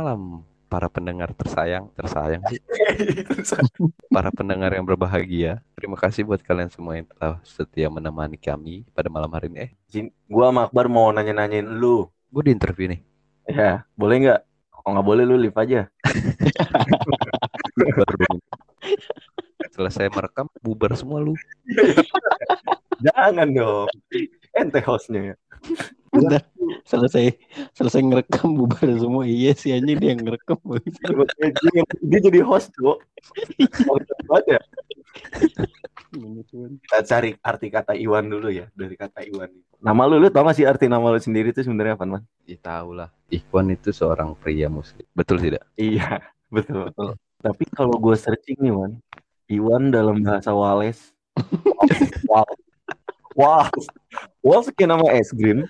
malam para pendengar tersayang, tersayang sih. para pendengar yang berbahagia. Terima kasih buat kalian semua yang telah setia menemani kami pada malam hari ini. Eh, Jin, gua sama Akbar mau nanya-nanyain lu. gue di interview nih. Ya, boleh nggak? Kalau nggak boleh lu live aja. Selesai merekam bubar semua lu. Jangan dong. Ente hostnya ya. Bentar, selesai selesai ngerekam bubar semua iya sih anjing dia yang ngerekam dia, dia jadi host tuh. ya. Kita cari arti kata Iwan dulu ya dari kata Iwan. Nama lu, lu tau gak sih arti nama lu sendiri itu sebenarnya apa, Man? Ya tahu lah. Ikhwan itu seorang pria muslim. Betul tidak? Iya, betul. betul. Tapi kalau gue searching nih, Man, Iwan dalam bahasa Wales. wow. Wow. Wales kayak nama es krim.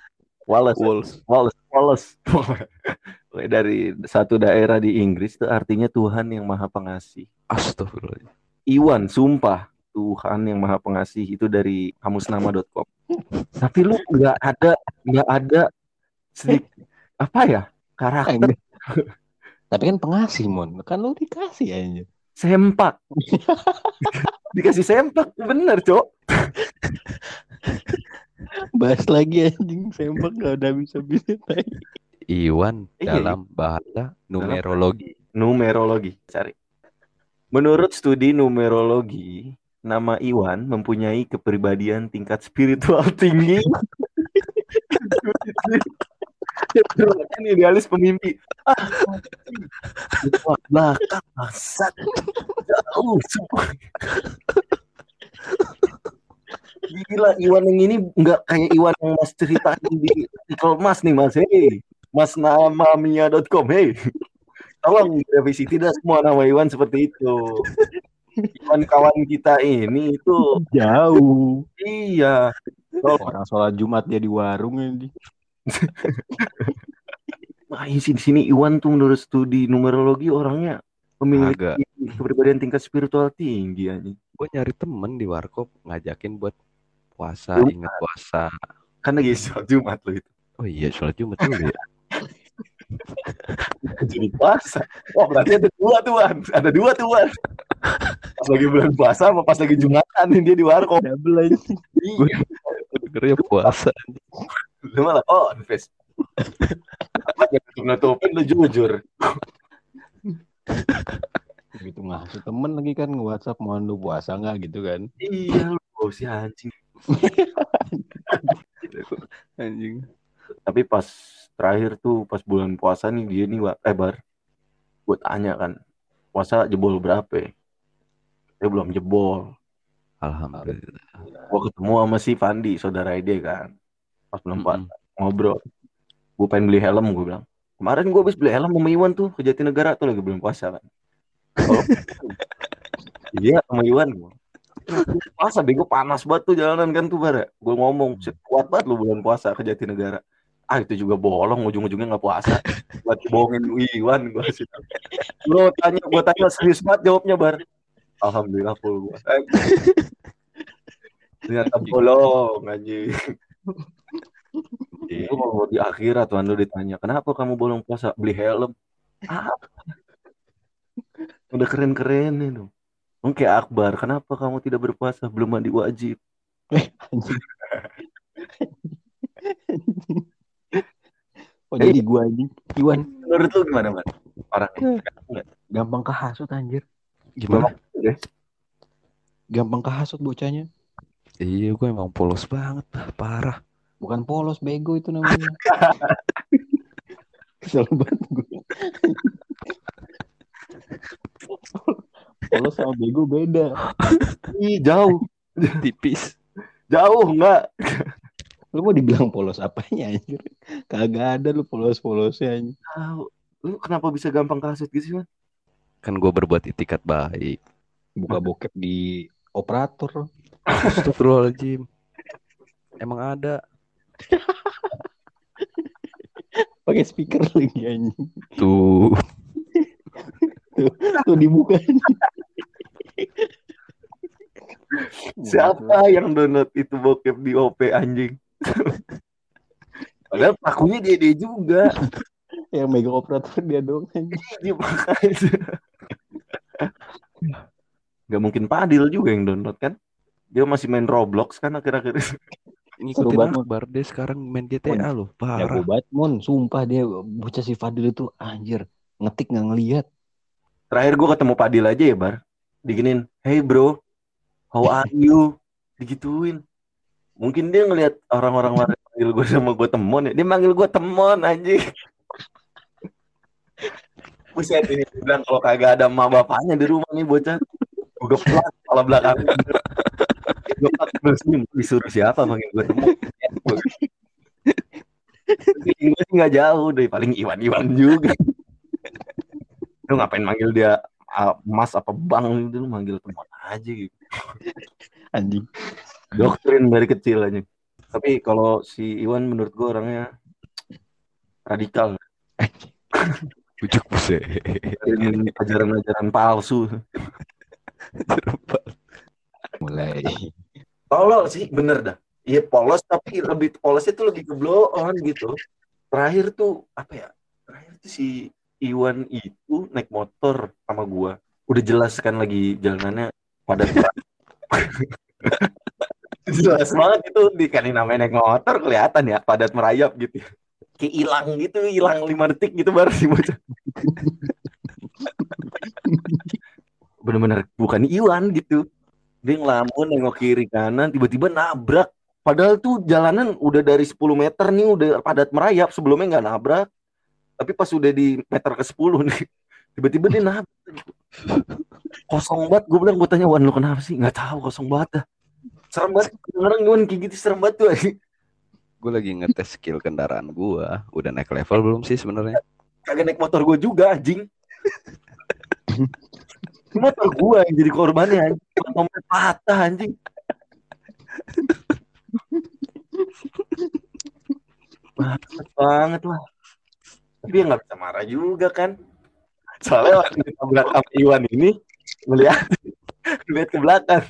Wallace. Walls. Wallace. Wallace. Dari satu daerah di Inggris itu artinya Tuhan yang Maha Pengasih. Astagfirullah. Iwan, sumpah Tuhan yang Maha Pengasih itu dari kamusnama.com. Tapi lu nggak ada nggak ada sedikit apa ya karakter Tapi kan pengasih mon, kan lu dikasih aja. sempak. Dikasih sempak, bener cok. Bahas lagi anjing sempak gak ada bisa bisa Iwan Iya, dalam bahasa numerologi. Numerologi, cari. Menurut studi numerologi, nama Iwan mempunyai kepribadian tingkat spiritual tinggi. Kan idealis pemimpi. Ah, belakang bangsat. Jauh semua. Gila Iwan yang ini nggak kayak Iwan yang Mas ceritain di artikel Mas nih Mas. Hei, Mas namamia.com. Hei. Tolong revisi tidak semua nama Iwan seperti itu. Iwan kawan kita ini itu Jauh. iya. Tolong. Orang sholat Jumat dia di warung ini. Nah, di sini, di sini Iwan tuh menurut studi numerologi orangnya memiliki Agak. kepribadian tingkat spiritual tinggi anjing. Gue nyari temen di warkop ngajakin buat puasa, Jumat. ingat puasa. Kan lagi sholat Jumat loh itu. Oh iya, sholat Jumat dulu ya. Jadi puasa. Wah berarti ada dua tuh Wan. Ada dua tuh Wan. Pas lagi bulan puasa sama pas lagi Jumatan dia di warkop. Double. Iya. Dengernya puasa. Lu malah oh invest. Apa ya nutupin lu jujur. Gitu ngasih temen lagi kan nge-WhatsApp mau lu puasa nggak gitu kan. Iya lu si anjing. Anjing. Tapi pas terakhir tuh pas bulan puasa nih dia nih eh bar. Gue tanya kan, puasa jebol berapa? ya? Dia belum jebol. Alhamdulillah. Gue ketemu sama si Fandi, saudara Ide kan. Pas bulan puasa Mm-mm. ngobrol. Gue pengen beli helm, gue bilang. Kemarin gue habis beli helm sama Iwan tuh ke Jatinegara tuh lagi bulan puasa kan. Oh. Iya sama Iwan. Puasa bego panas banget tuh jalanan kan tuh bara. Gue ngomong, "Set, kuat banget lu bulan puasa ke Jatinegara. Ah itu juga bolong, ujung-ujungnya nggak puasa. Buat bohongin Iwan gue sih. Lo tanya, gue tanya serius banget jawabnya bar. Alhamdulillah full. Eh, ternyata bolong anjing. Iya. Lu kalau di akhirat tuan lu ditanya, kenapa kamu bolong puasa? Beli helm. Ah. Udah keren-keren itu. Oke Akbar, kenapa kamu tidak berpuasa? Belum mandi wajib. Oh jadi gua anjing. Iwan Menurut lu gimana, Man? Orangnya. gampang kehasut anjir. Gimana? Gampang kehasut bocahnya. Iya, gue emang polos banget, parah. Bukan polos bego itu namanya. Kesel banget gue. Polos sama bego beda. Ih, jauh. Tipis. Jauh enggak? Lu mau dibilang polos apanya anjir? Kagak ada lu polos-polosnya anjir. Lu kenapa bisa gampang kasut gitu sih, Man? Kan gue berbuat itikat baik. Buka bokep di operator. Astagfirullahaladzim. Emang ada. Pakai speaker lagi anjing. Tuh. Tuh dibuka anjing. Siapa yang download itu bokep di OP anjing? Padahal pakunya dia dia juga. Yang mega operator dia dong. anjing. Iya, makanya. Gak mungkin Padil juga yang download kan? Dia masih main Roblox kan akhir-akhir itu. Ngikutin banget. Akbar deh sekarang main GTA loh, Jago parah. banget, Mon. Sumpah dia bocah si Fadil itu anjir. Ngetik nggak ngelihat. Terakhir gue ketemu Padil aja ya, Bar. Diginin, hey bro, how are you? Digituin. Mungkin dia ngelihat orang-orang lain manggil gue sama gue temon ya. Dia manggil gue temon anjing. Buset ini bilang kalau kagak ada emak bapaknya di rumah nih bocah. Gue pelak kepala belakang. Gue pelak senyum. Disuruh siapa manggil gue temon. Gue sih nggak jauh deh. Paling Iwan-Iwan juga. Lu ngapain manggil dia mas apa bang gitu lu manggil temon aja gitu. Anjing. Doktrin dari kecil aja. Tapi kalau si Iwan menurut gue orangnya radikal. Ujuk buset. Dari ajaran-ajaran palsu. Mulai. Tolol sih, bener dah. Iya polos tapi lebih polos itu lebih ke blow on gitu. Terakhir tuh apa ya? Terakhir tuh si Iwan itu naik motor sama gua. Udah jelas kan lagi jalanannya padat jelas banget itu di kan namanya naik motor kelihatan ya padat merayap gitu. Kayak hilang gitu, hilang lima detik gitu baru sih bocah. Bener-bener bukan Iwan gitu. Dia ngelamun nengok kiri kanan tiba-tiba nabrak Padahal tuh jalanan udah dari 10 meter nih udah padat merayap sebelumnya nggak nabrak. Tapi pas udah di meter ke 10 nih tiba-tiba dia nabrak. Kosong banget gue bilang gue tanya Wan lu kenapa sih? Nggak tahu kosong banget dah. Serem banget orang Wan kayak gitu serem banget tuh. Gue lagi ngetes skill kendaraan gua. Udah naik level belum sih sebenarnya? Kagak naik motor gue juga anjing. motor gue yang jadi korbannya anjing. Motor patah anjing. Banget banget lah. Tapi dia nggak bisa marah juga kan. Soalnya waktu ditabrak sama Iwan ini ngeliat ngeliat ke belakang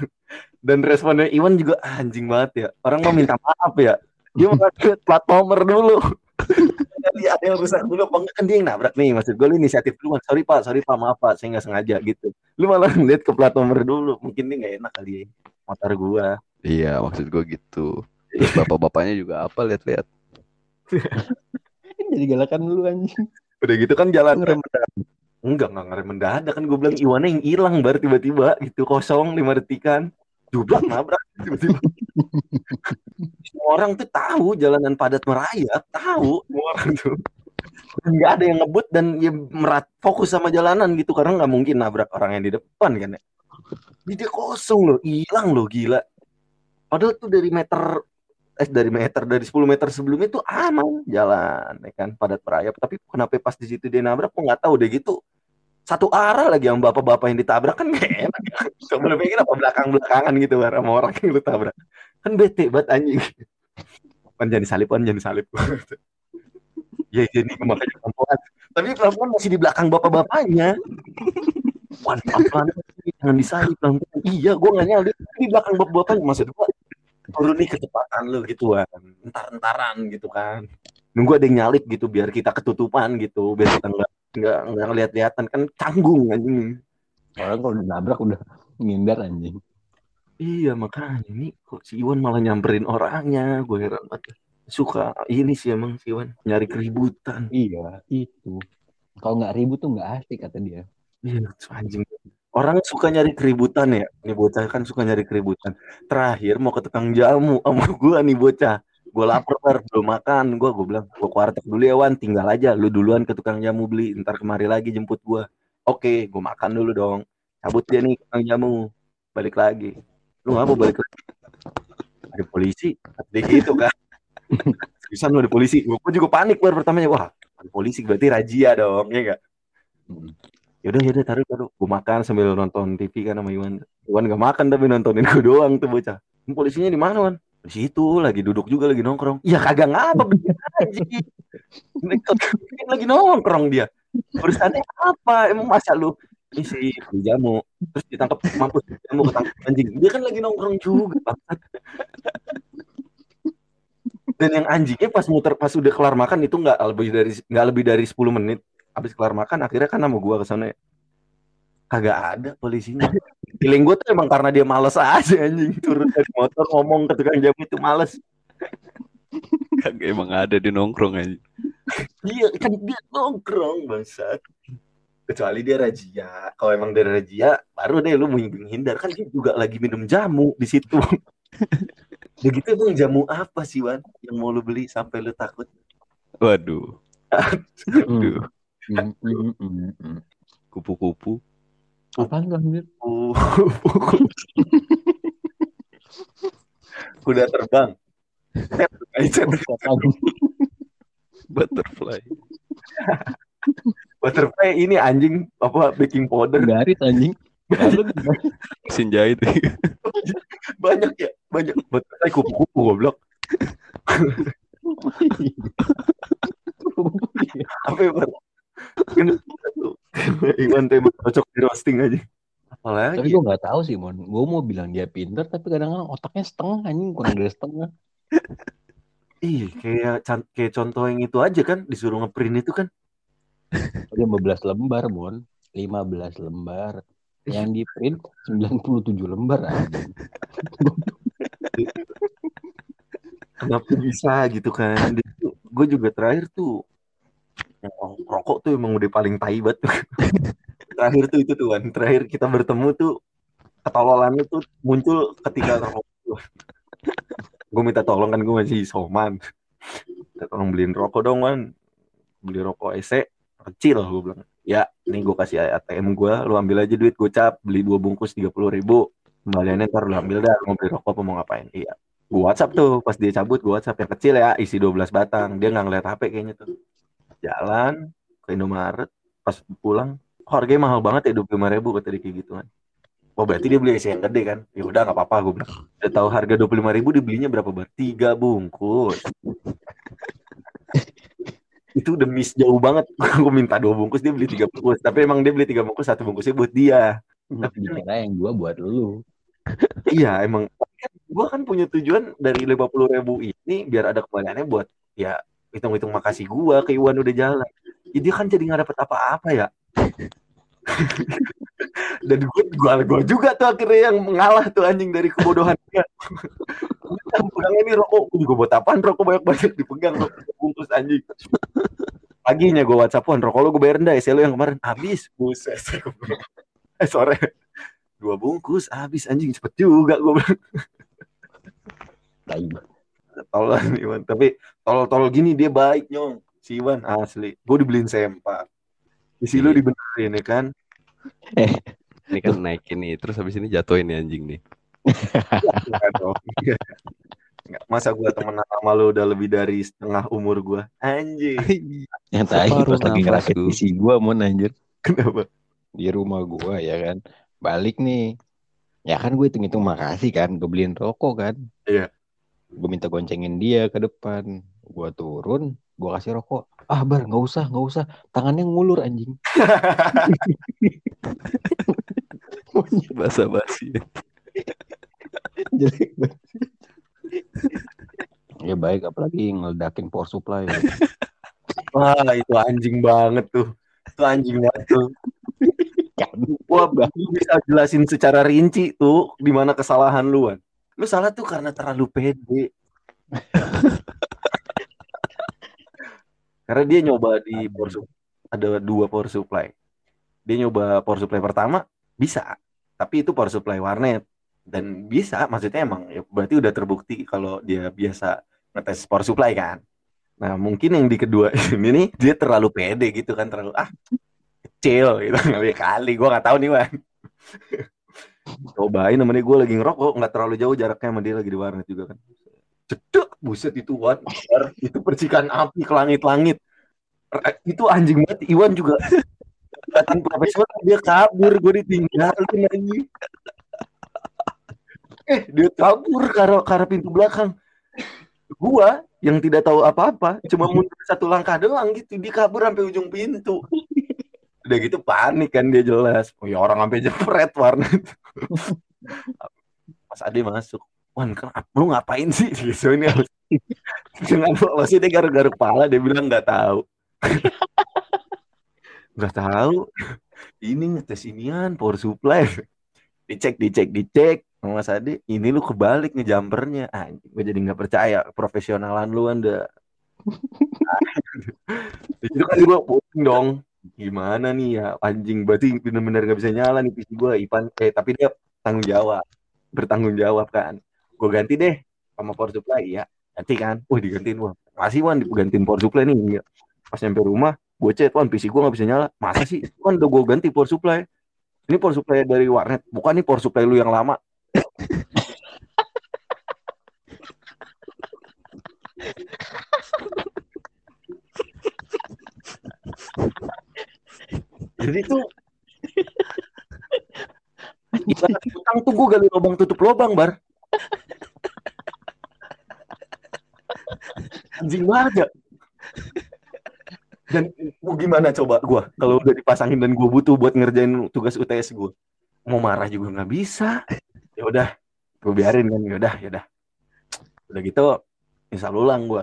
dan responnya Iwan juga anjing banget ya. Orang mau minta maaf ya. Dia mau lihat plat nomor dulu. Jadi ada yang rusak dulu, apa enggak kan dia yang nabrak nih. Maksud gue lu inisiatif dulu. Sorry pak, sorry pak, maaf pak, saya nggak sengaja gitu. Lu malah ngeliat ke plat nomor dulu. Mungkin dia nggak enak kali ya. Motor gua. Iya, maksud gua gitu. Terus bapak-bapaknya juga apa lihat-lihat. Jadi galakan lu anjing. Udah gitu kan jalan Ngerem Enggak, enggak ngerem mendadak kan gue bilang Iwana yang hilang baru tiba-tiba gitu kosong lima detikan. Jublak nabrak tiba-tiba. Semua orang tuh tahu jalanan padat merayap, tahu semua orang tuh. Enggak ada yang ngebut dan ya merat fokus sama jalanan gitu karena nggak mungkin nabrak orang yang di depan kan ya. Jadi dia kosong loh, hilang loh gila. Padahal tuh dari meter eh dari meter dari 10 meter sebelumnya tuh aman jalan ya kan padat merayap. Tapi kenapa pas di situ dia nabrak kok nggak tahu deh gitu. Satu arah lagi yang bapak-bapak yang ditabrak kan gak enak. Coba lu pikir apa belakang-belakangan gitu Bar, sama orang yang lu tabrak. Kan bete banget anjing. Kan jangan salip kan jangan salip ya jadi makanya pelan tapi pelan-pelan masih di belakang bapak-bapaknya. Wan pelan-pelan jangan disalip iya gue nggak nyalip di belakang bapak-bapaknya. Maksud gue turun nih kecepatan lu gitu kan entar-entaran gitu kan. Nunggu ada yang nyalip gitu biar kita ketutupan gitu biar kita nggak nggak nggak lihat-lihatan kan canggung anjing. Orang kalau udah nabrak udah ngindar anjing. iya makanya ini kok si Iwan malah nyamperin orangnya. Gue heran banget. Suka ini sih emang si Iwan nyari keributan. Iya, itu. Kalau nggak ribut tuh nggak asik kata dia. iya anjing orang suka nyari keributan ya? Nih bocah kan suka nyari keributan. Terakhir mau ke tukang jamu sama gue nih bocah. Gue lapar Bar. belum makan. Gue gue bilang gue kuartek dulu ya Wan. Tinggal aja. Lu duluan ke tukang jamu beli. Ntar kemari lagi jemput gue oke gue makan dulu dong. Cabut dia nih tukang jamu. Balik lagi. Lu ngapa balik lagi? Ada polisi? Dia gitu kan. Bisa lu ada polisi? Gue juga panik Bar, pertamanya. Wah ada polisi. Berarti razia dong ya enggak Hmm. Yaudah yaudah taruh taruh. Gue makan sambil nonton TV kan sama Iwan. Iwan gak makan tapi nontonin gue doang tuh bocah. "Ini polisinya di mana Wan? Di situ lagi duduk juga lagi nongkrong. Ya kagak ngapa lagi nongkrong dia? Urusannya apa? Emang masa lu? Ini beli jamu. Terus ditangkap mampus jamu ketangkep anjing. Dia kan lagi nongkrong juga Dan yang anjingnya pas muter pas udah kelar makan itu nggak lebih dari nggak lebih dari 10 menit. Habis kelar makan akhirnya kan sama gua ke sana ya. Kagak ada polisinya. Feeling gue tuh emang karena dia males aja anjing turun dari motor ngomong ke tukang jamu itu males. Kagak emang ada di nongkrong aja. Iya kan dia nongkrong bangsat. Kecuali dia razia. Kalau emang dia razia, baru deh lu menghindar kan dia juga lagi minum jamu di situ. Begitu emang jamu apa sih Wan yang mau lu beli sampai lu takut? Waduh. Aduh. Hmm. Kupu-kupu. Apaan tuh anjir? Uh, Kuda terbang. Butterfly. Butterfly ini anjing apa baking powder Garis anjing. Mesin jahit. banyak ya banyak butterfly kupu-kupu goblok apa ya Bang? Kenapa tuh? Iwan tema cocok di roasting aja Tapi apalagi gue nggak tahu sih mon. Gue mau bilang dia pinter tapi kadang-kadang otaknya setengah anjing kurang dari setengah. ih kayak can- kayak contoh yang itu aja kan disuruh ngeprint itu kan Dia 15 lembar mon. 15 lembar. Yang di print 97 lembar kenapa bisa gitu kan gue juga terakhir tuh yang rokok tuh emang udah paling tai banget terakhir tuh itu tuh kan terakhir kita bertemu tuh ketololannya tuh muncul ketika rokok gue minta tolong kan gue masih soman minta tolong beliin rokok dong kan beli rokok ese kecil gue bilang. Ya nih gue kasih ATM gue lu ambil aja duit gocap beli dua bungkus tiga puluh ribu. Kembaliannya ntar lu ambil dah mau beli rokok apa mau ngapain. Iya. Gue WhatsApp tuh pas dia cabut gue WhatsApp yang kecil ya isi 12 batang. Dia nggak ngeliat HP kayaknya tuh jalan ke Indomaret pas pulang "Oh, harganya mahal banget ya dua ribu kata dia kayak gitu kan Oh berarti dia beli yang gede kan? Ya udah nggak apa-apa gue bilang. Udah tahu harga dua puluh ribu dibelinya berapa bar? Tiga bungkus. itu udah miss jauh banget. gue minta dua bungkus dia beli tiga bungkus. Tapi emang dia beli tiga bungkus satu bungkusnya buat dia. Dikira yang dua buat lu. Iya emang. Gue kan punya tujuan dari lima puluh ribu ini biar ada kembaliannya buat ya hitung-hitung makasih gue ke Iwan udah jalan. Ya, dia kan jadi nggak dapet apa-apa ya. Dan gue, gue, gue juga tuh akhirnya yang mengalah tuh anjing dari kebodohan dia. Pegang ini rokok, gue juga buat apaan rokok banyak-banyak dipegang rokok bungkus anjing. Paginya gue whatsappan, rokok lo gue bayarin dah, SL lo yang kemarin habis. Buset. eh sore dua bungkus habis anjing cepet juga gue bilang. Tolol Iwan tapi tolol-tolol gini dia baik nyong. Si Iwan asli. Gue dibeliin sempak. Isi lu Iya. dibenerin ya kan? Ini kan naikin nih, terus habis ini jatuhin nih anjing nih. Masa gue temenan sama lu udah lebih dari setengah umur gue anjing. Yang tadi pas lagi ngerakit. PC gua. mon anjir. Kenapa? Di rumah gua ya kan. Balik nih. Ya kan gue hitung-hitung makasih kan, gue beliin rokok kan. Iya. Gue minta goncengin dia ke depan. Gua turun, gua kasih rokok. Ah bar, nggak usah, nggak usah. Tangannya ngulur anjing. Basa basi. Jelek banget. ya baik, apalagi ngeledakin power supply. wah itu anjing banget tuh itu anjing banget tuh Kan. Wah, lu bisa jelasin secara rinci tuh di mana kesalahan lu, Wan. Lu salah tuh karena terlalu pede. karena dia nyoba di power supply, ada dua power supply. Dia nyoba power supply pertama bisa, tapi itu power supply warnet dan bisa, maksudnya emang ya berarti udah terbukti kalau dia biasa ngetes power supply kan. Nah, mungkin yang di kedua ini nih dia terlalu pede gitu kan, terlalu ah kecil gitu kali kali gue nggak tahu nih Wan cobain namanya gue lagi ngerokok nggak terlalu jauh jaraknya sama dia lagi di warnet juga kan. Cedek buset itu Wan Bar, itu percikan api ke langit-langit. R- itu anjing banget Iwan juga. Kelihatan profesional dia kabur gue ditinggalin anjing. Eh dia kabur ke arah pintu belakang. Gua yang tidak tahu apa-apa cuma mundur satu langkah doang gitu dia kabur sampai ujung pintu. Udah gitu panik kan dia jelas. Oh ya orang sampai jepret warnet pas Ade masuk Wan kenapa lu ngapain sih? Gitu ini harus dengan lolos dia garuk-garuk kepala dia bilang nggak tahu. Nggak tahu. Ini ngetes inian power supply. Dicek dicek dicek. Mas Ade ini lu kebalik nih jumpernya. Ah gue jadi nggak percaya profesionalan lu anda. Itu kan gue pusing dong gimana nih ya? Anjing berarti bener-bener gak bisa nyala nih PC gue Ipan. Eh tapi dia tanggung jawab. Bertanggung jawab kan? Gue ganti deh sama power supply ya ganti kan? Wah digantiin. Wah masih wan? Digantiin power supply nih? Pas nyampe rumah gue chat wan PC gue gak bisa nyala. Masa sih? Kan udah gue ganti power supply. Ini power supply dari warnet. Bukan nih power supply lu yang lama jadi tuh utang tuh gue gali lubang tutup lubang bar. Anjing banget ya dan mau gimana coba gue kalau udah dipasangin dan gue butuh buat ngerjain tugas UTS gue mau marah juga nggak bisa. Ya udah gue biarin kan. Ya udah ya udah. Udah gitu misal ulang gue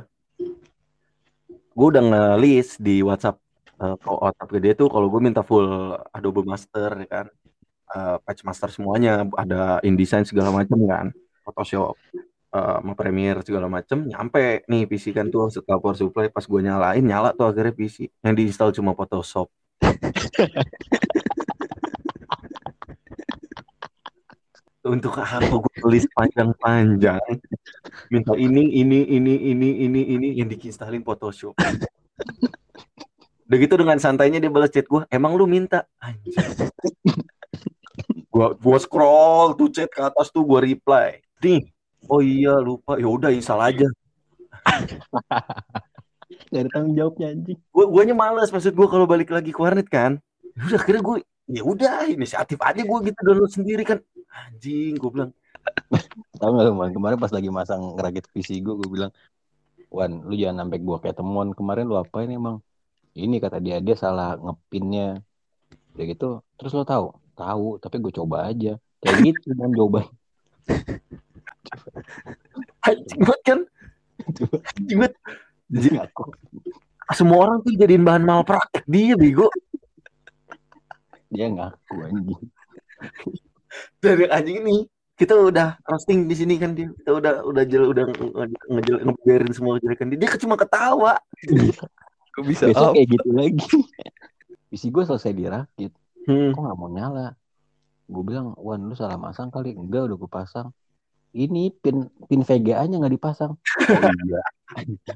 gue udah ngelis di WhatsApp uh, ke dia tuh kalau gue minta full Adobe Master ya kan? Uh, patch master semuanya ada InDesign segala macam kan? Photoshop uh, Premiere segala macam nyampe nih PC kan tuh setelah power supply pas gue nyalain nyala tuh akhirnya PC yang diinstal cuma Photoshop. Untuk apa gue tulis panjang-panjang? Minta ini ini ini ini ini ini yang diinstalin Photoshop udah gitu dengan santainya dia balas chat gue emang lu minta? Anjir gua gua scroll tuh chat ke atas tuh gua reply. Nih oh iya lupa. Ya udah install aja. Dari tanggung jawabnya anjing. gua guanya males maksud gua kalau balik lagi ke warnet kan. Ya udah akhirnya gue ya udah inisiatif aja gua gitu download sendiri kan. Anjing gua bilang. Tahu lu, Man? Kemarin pas lagi masang ngerakit PC gue, gue bilang, Wan, lu jangan sampai gua kayak temuan kemarin lu apain emang? Ini kata dia dia salah ngepinnya. Udah gitu, terus lo tahu? Tahu, tapi gue coba aja. Kayak gitu kan coba. banget kan banget Jadi aku semua orang tuh jadiin bahan malpraktek dia bego dia ngaku anjing. dari anjing ini kita udah roasting di sini kan dia kita udah udah jel udah ngejel ngebiarin semua kejelekan dia dia cuma ketawa Kok bisa Besok up? kayak gitu lagi. PC gue selesai dirakit, hmm. kok nggak mau nyala? Gue bilang, Wan lu salah masang kali. Enggak, udah gue pasang. Ini pin pin VGA-nya nggak dipasang. Oh iya.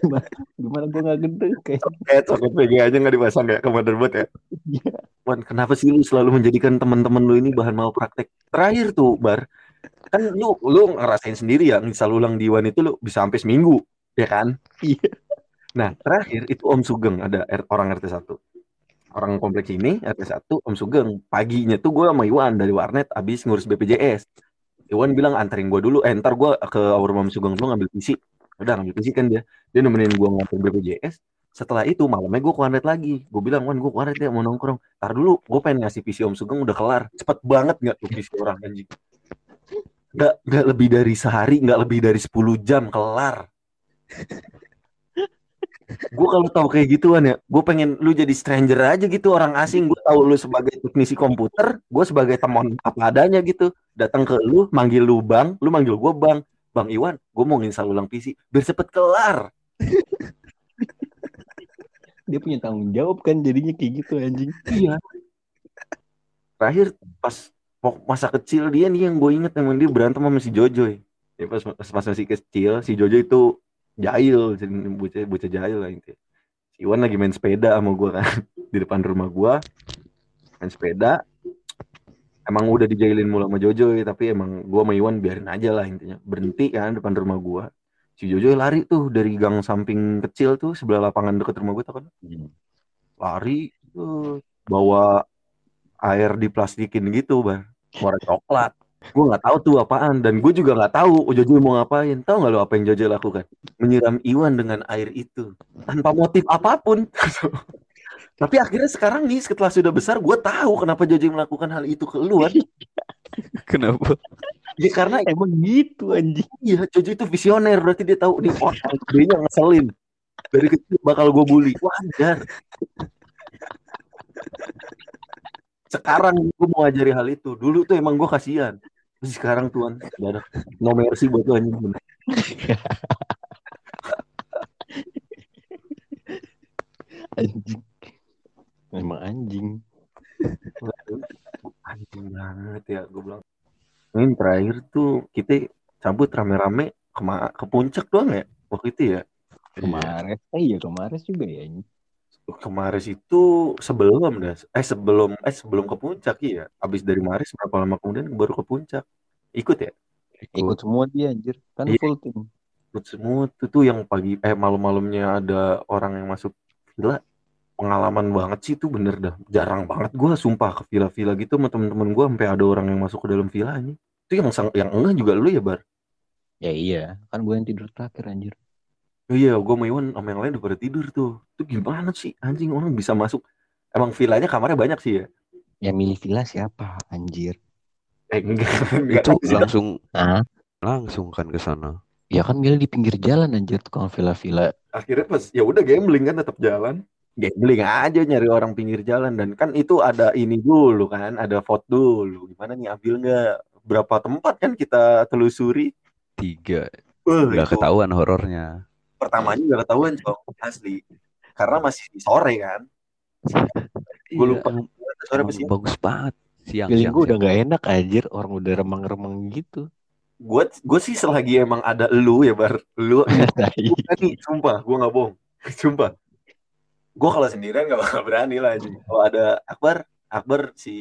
gimana, gimana gue nggak gede kayak eh soket VGA aja nggak dipasang ya ke motherboard ya Iya. Wan kenapa sih lu selalu menjadikan teman-teman lu ini bahan malpraktek terakhir tuh bar kan lu lu ngerasain sendiri ya misal ulang di Wan itu lu bisa sampai seminggu ya kan? Iya. nah terakhir itu Om Sugeng ada R- orang RT 1 orang kompleks ini RT 1 Om Sugeng. Paginya tuh gue sama Iwan dari warnet abis ngurus BPJS Iwan bilang anterin gue dulu. Eh ntar gue ke rumah Om Sugeng dulu ngambil PC udah ngambil PC kan dia. Dia nemenin gue nganter BPJS setelah itu malamnya gue ke warnet lagi. Gue bilang Wan gue ke warnet ya mau nongkrong. Tar dulu gue pengen ngasih PC Om Sugeng udah kelar. Cepet banget nggak tuh PC orang anjing? Nggak nggak lebih dari sehari nggak lebih dari 10 jam kelar gue kalau tahu kayak gituan ya gue pengen lu jadi stranger aja gitu orang asing. Gue tahu lu sebagai teknisi komputer gue sebagai teman apa adanya gitu. Datang ke lu manggil lu bang lu manggil gue bang. Bang Iwan gue mau nginstal ulang PC biar cepet kelar. Dia punya tanggung jawab kan jadinya kayak gitu anjing. iya. Terakhir pas masa kecil dia nih yang gue inget emang dia berantem sama si Jojo ya pas, pas pas masih kecil si Jojo itu jahil bocah bocah jahil lah intinya. Si Iwan lagi main sepeda sama gue kan di depan rumah gue main sepeda. Emang udah dijailin mulu sama Jojo ya, tapi emang gue sama Iwan biarin aja lah intinya. Berhenti kan depan rumah gue si Jojo lari tuh dari gang samping kecil tuh sebelah lapangan deket rumah gue tau kan? Lari tuh bawa air diplastikin gitu bang. Warna coklat gue nggak tahu tuh apaan dan gue juga nggak tahu Jojo mau ngapain tahu nggak lo apa yang Jojo lakukan menyiram Iwan dengan air itu tanpa motif apa pun tapi akhirnya sekarang nih setelah sudah besar gue tahu kenapa Jojo melakukan hal itu ke lu kan Kenapa? Ya karena Emang gitu anjing. iya Jojo itu visioner berarti dia tahu nih orang gedenya ngeselin. Dari kecil bakal gue bully. Wajar. Sekarang gue mau ngajari hal itu. Dulu tuh emang gue kasihan. Sekarang tuan, gak ada no mercy buat anjing. bener. Anjing. Emang anjing. Anjing banget ya gue bilang. Ini terakhir tuh kita cabut rame-rame ke, ke puncak doang ya waktu itu ya. Kemarin, eh iya kemarin juga ya. Kemarin itu sebelum dah, eh sebelum eh sebelum ke puncak iya. Abis dari Maris berapa lama kemudian baru ke puncak. Ikut ya? Ikut semua dia anjir. Kan Iya. full tim. Ikut semua itu tuh yang pagi eh malam-malamnya ada orang yang masuk villa. Pengalaman banget sih itu bener dah. Jarang banget gua sumpah ke villa-villa gitu sama temen-temen gua sampai ada orang yang masuk ke dalam villanya. Itu yang sang- yang enggak juga lu ya bar. Ya iya, kan gue yang tidur terakhir anjir. Iya, gua sama Iwan sama yang lain udah pada tidur tuh. Itu gimana sih anjing orang bisa masuk? Emang villanya kamarnya banyak sih ya? Ya milih villa siapa anjir? Eh enggak, enggak Itu langsung Hah? langsung kan ke sana. Ya kan milih di pinggir jalan anjir tukang villa-villa. akhirnya pas ya udah gambling kan tetap jalan gambling aja nyari orang pinggir jalan dan kan itu ada ini dulu kan ada vote dulu gimana nih ambil nggak berapa tempat kan kita telusuri Tiga. Nggak itu ketahuan horornya. Pertamanya nggak ketahuan cok asli karena masih sore kan gue lupa sore Emang apa sih bagus banget. Siang, Feeling siang, gue udah siang. gak enak anjir, orang udah remang-remang gitu. gue gue sih selagi emang ada lu ya bar lu. Bukan nih, sumpah, gue nggak bohong. Sumpah. Gue kalau sendirian nggak bakal berani lah. anjing. Kalau ada Akbar, Akbar si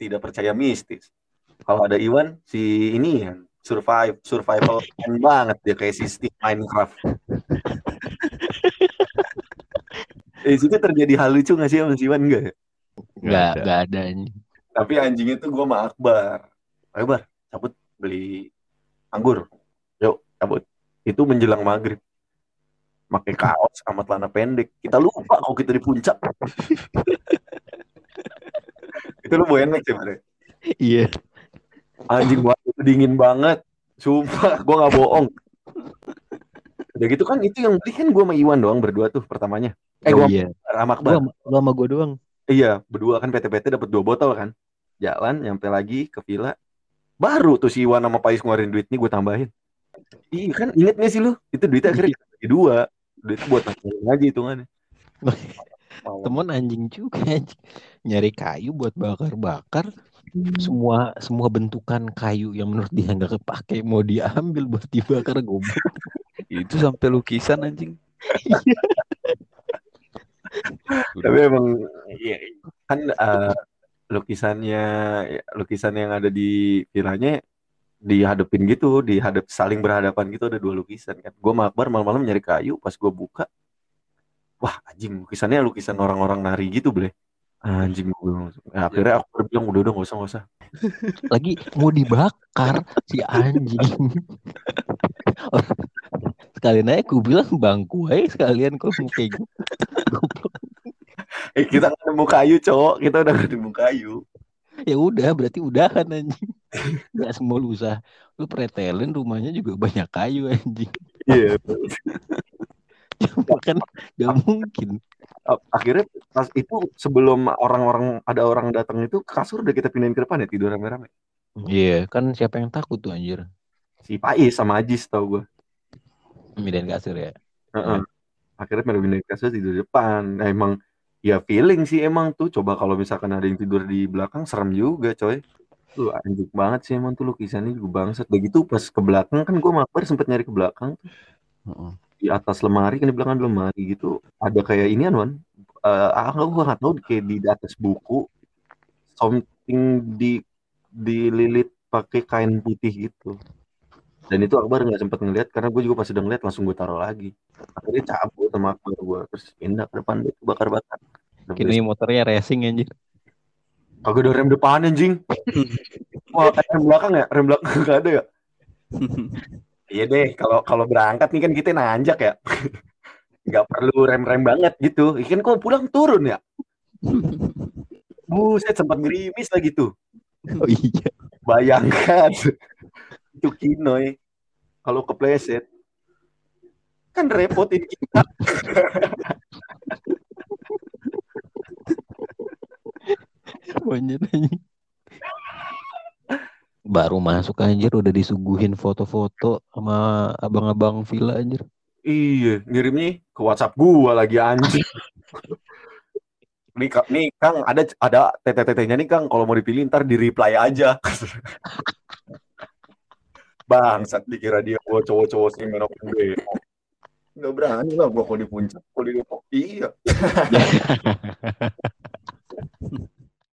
tidak percaya mistis. Kalau ada Iwan, si ini yang survive, survival banget dia kayak sistem Minecraft. eh, situ terjadi hal lucu nggak sih sama si Iwan enggak ya? Gak, ada. gak ada anjing. Tapi anjingnya tuh gue sama Akbar. Akbar, cabut beli anggur. Yuk, cabut. Itu menjelang maghrib. Pakai kaos sama celana pendek. Kita lupa kalau kita di puncak. itu lu boyan sih. Iya. Anjing gua dingin banget. Sumpah, gua nggak bohong. Udah gitu kan itu yang beli kan gua sama Iwan doang berdua tuh pertamanya. Eh Oh iya. sama Lu Akbar. sama, lu sama gue doang. Iya, berdua kan PT-PT dapat dua botol kan. Jalan, nyampe lagi ke villa. Baru tuh si Iwan sama Pais ngeluarin duit nih gue tambahin. Iya kan, inget gak sih lu? Itu duitnya akhirnya jadi dua. Duit buat tambahin aja hitungannya. Temen anjing juga anjing. Nyari kayu buat bakar-bakar. Semua semua bentukan kayu yang menurut dia nggak kepake mau diambil buat dibakar goblok. Itu sampai lukisan anjing. Tapi emang iya, kan eh, lukisannya lukisan yang ada di villanya dihadapin gitu, dihadap saling berhadapan gitu ada dua lukisan kan. Gue sama Akbar malam-malam nyari kayu, pas gue buka, wah anjing lukisannya lukisan orang-orang nari gitu ble. Anjing gue bilang. Nah, akhirnya aku bilang udah udah nggak usah nggak usah. Lagi mau dibakar si anjing. sekalian aja gue bilang bangku aja sekalian kok mau kayak gitu. Goblok. Eh kita nemu kayu cowok, kita udah nemu kayu. ya udah berarti udahan anjing. Gak semua lu usah. Lu pretelin rumahnya juga banyak kayu anjing. Iya. Kan gak mungkin. Akhirnya pas itu sebelum orang-orang ada orang datang itu kasur udah kita pindahin ke depan ya tidur rame-rame. Iya, kan siapa yang takut tuh anjir. Si Pais sama Ajis tau gue. Pindahin kasur ya. Heeh. Akhirnya pada pindah kasur tidur di depan. Nah, emang ya feeling sih emang tuh. Coba kalau misalkan ada yang tidur di belakang serem juga coy. Tuh anjing banget sih emang tuh lukisannya juga bangsat. Udah gitu pas ke belakang kan gue makbar sempet nyari ke belakang tuh. Heeh. Di atas lemari kan di belakang ada lemari gitu. Ada kayak inian Wan. Eh ah gue nggak tahu kayak di atas buku something di dililit pakai kain putih gitu. Dan itu Akbar nggak sempet ngeliat karena gue juga pas udah ngeliat langsung gue taruh lagi. Akhirnya cabut sama Akbar gue terus pindah ke depan dia bakar-bakar. Udah Kini motornya racing anjir. Kagak ada rem depan anjing. Wah, rem belakang ya? Rem belakang gak ada ya? Iya deh, kalau kalau berangkat nih kan kita nanjak ya. Gak perlu rem-rem banget gitu. Ikan kok pulang turun ya? Buset sempat gerimis lagi tuh. Oh iya. Bayangkan itu Kinoy kalau kepleset kan repotin kita anjing. Baru masuk anjir. Udah disuguhin foto-foto sama abang-abang villa anjir. iya ngirimnya ke WhatsApp gua lagi anjing. Nih, nih Kang ada ada tete-tetenya nih Kang. Kalau mau dipilih ntar di reply aja. Bangsat dikira dia gua cowok-cowok sih main open BO nggak berani lah gua kalau di puncak kalau di Depok. Iya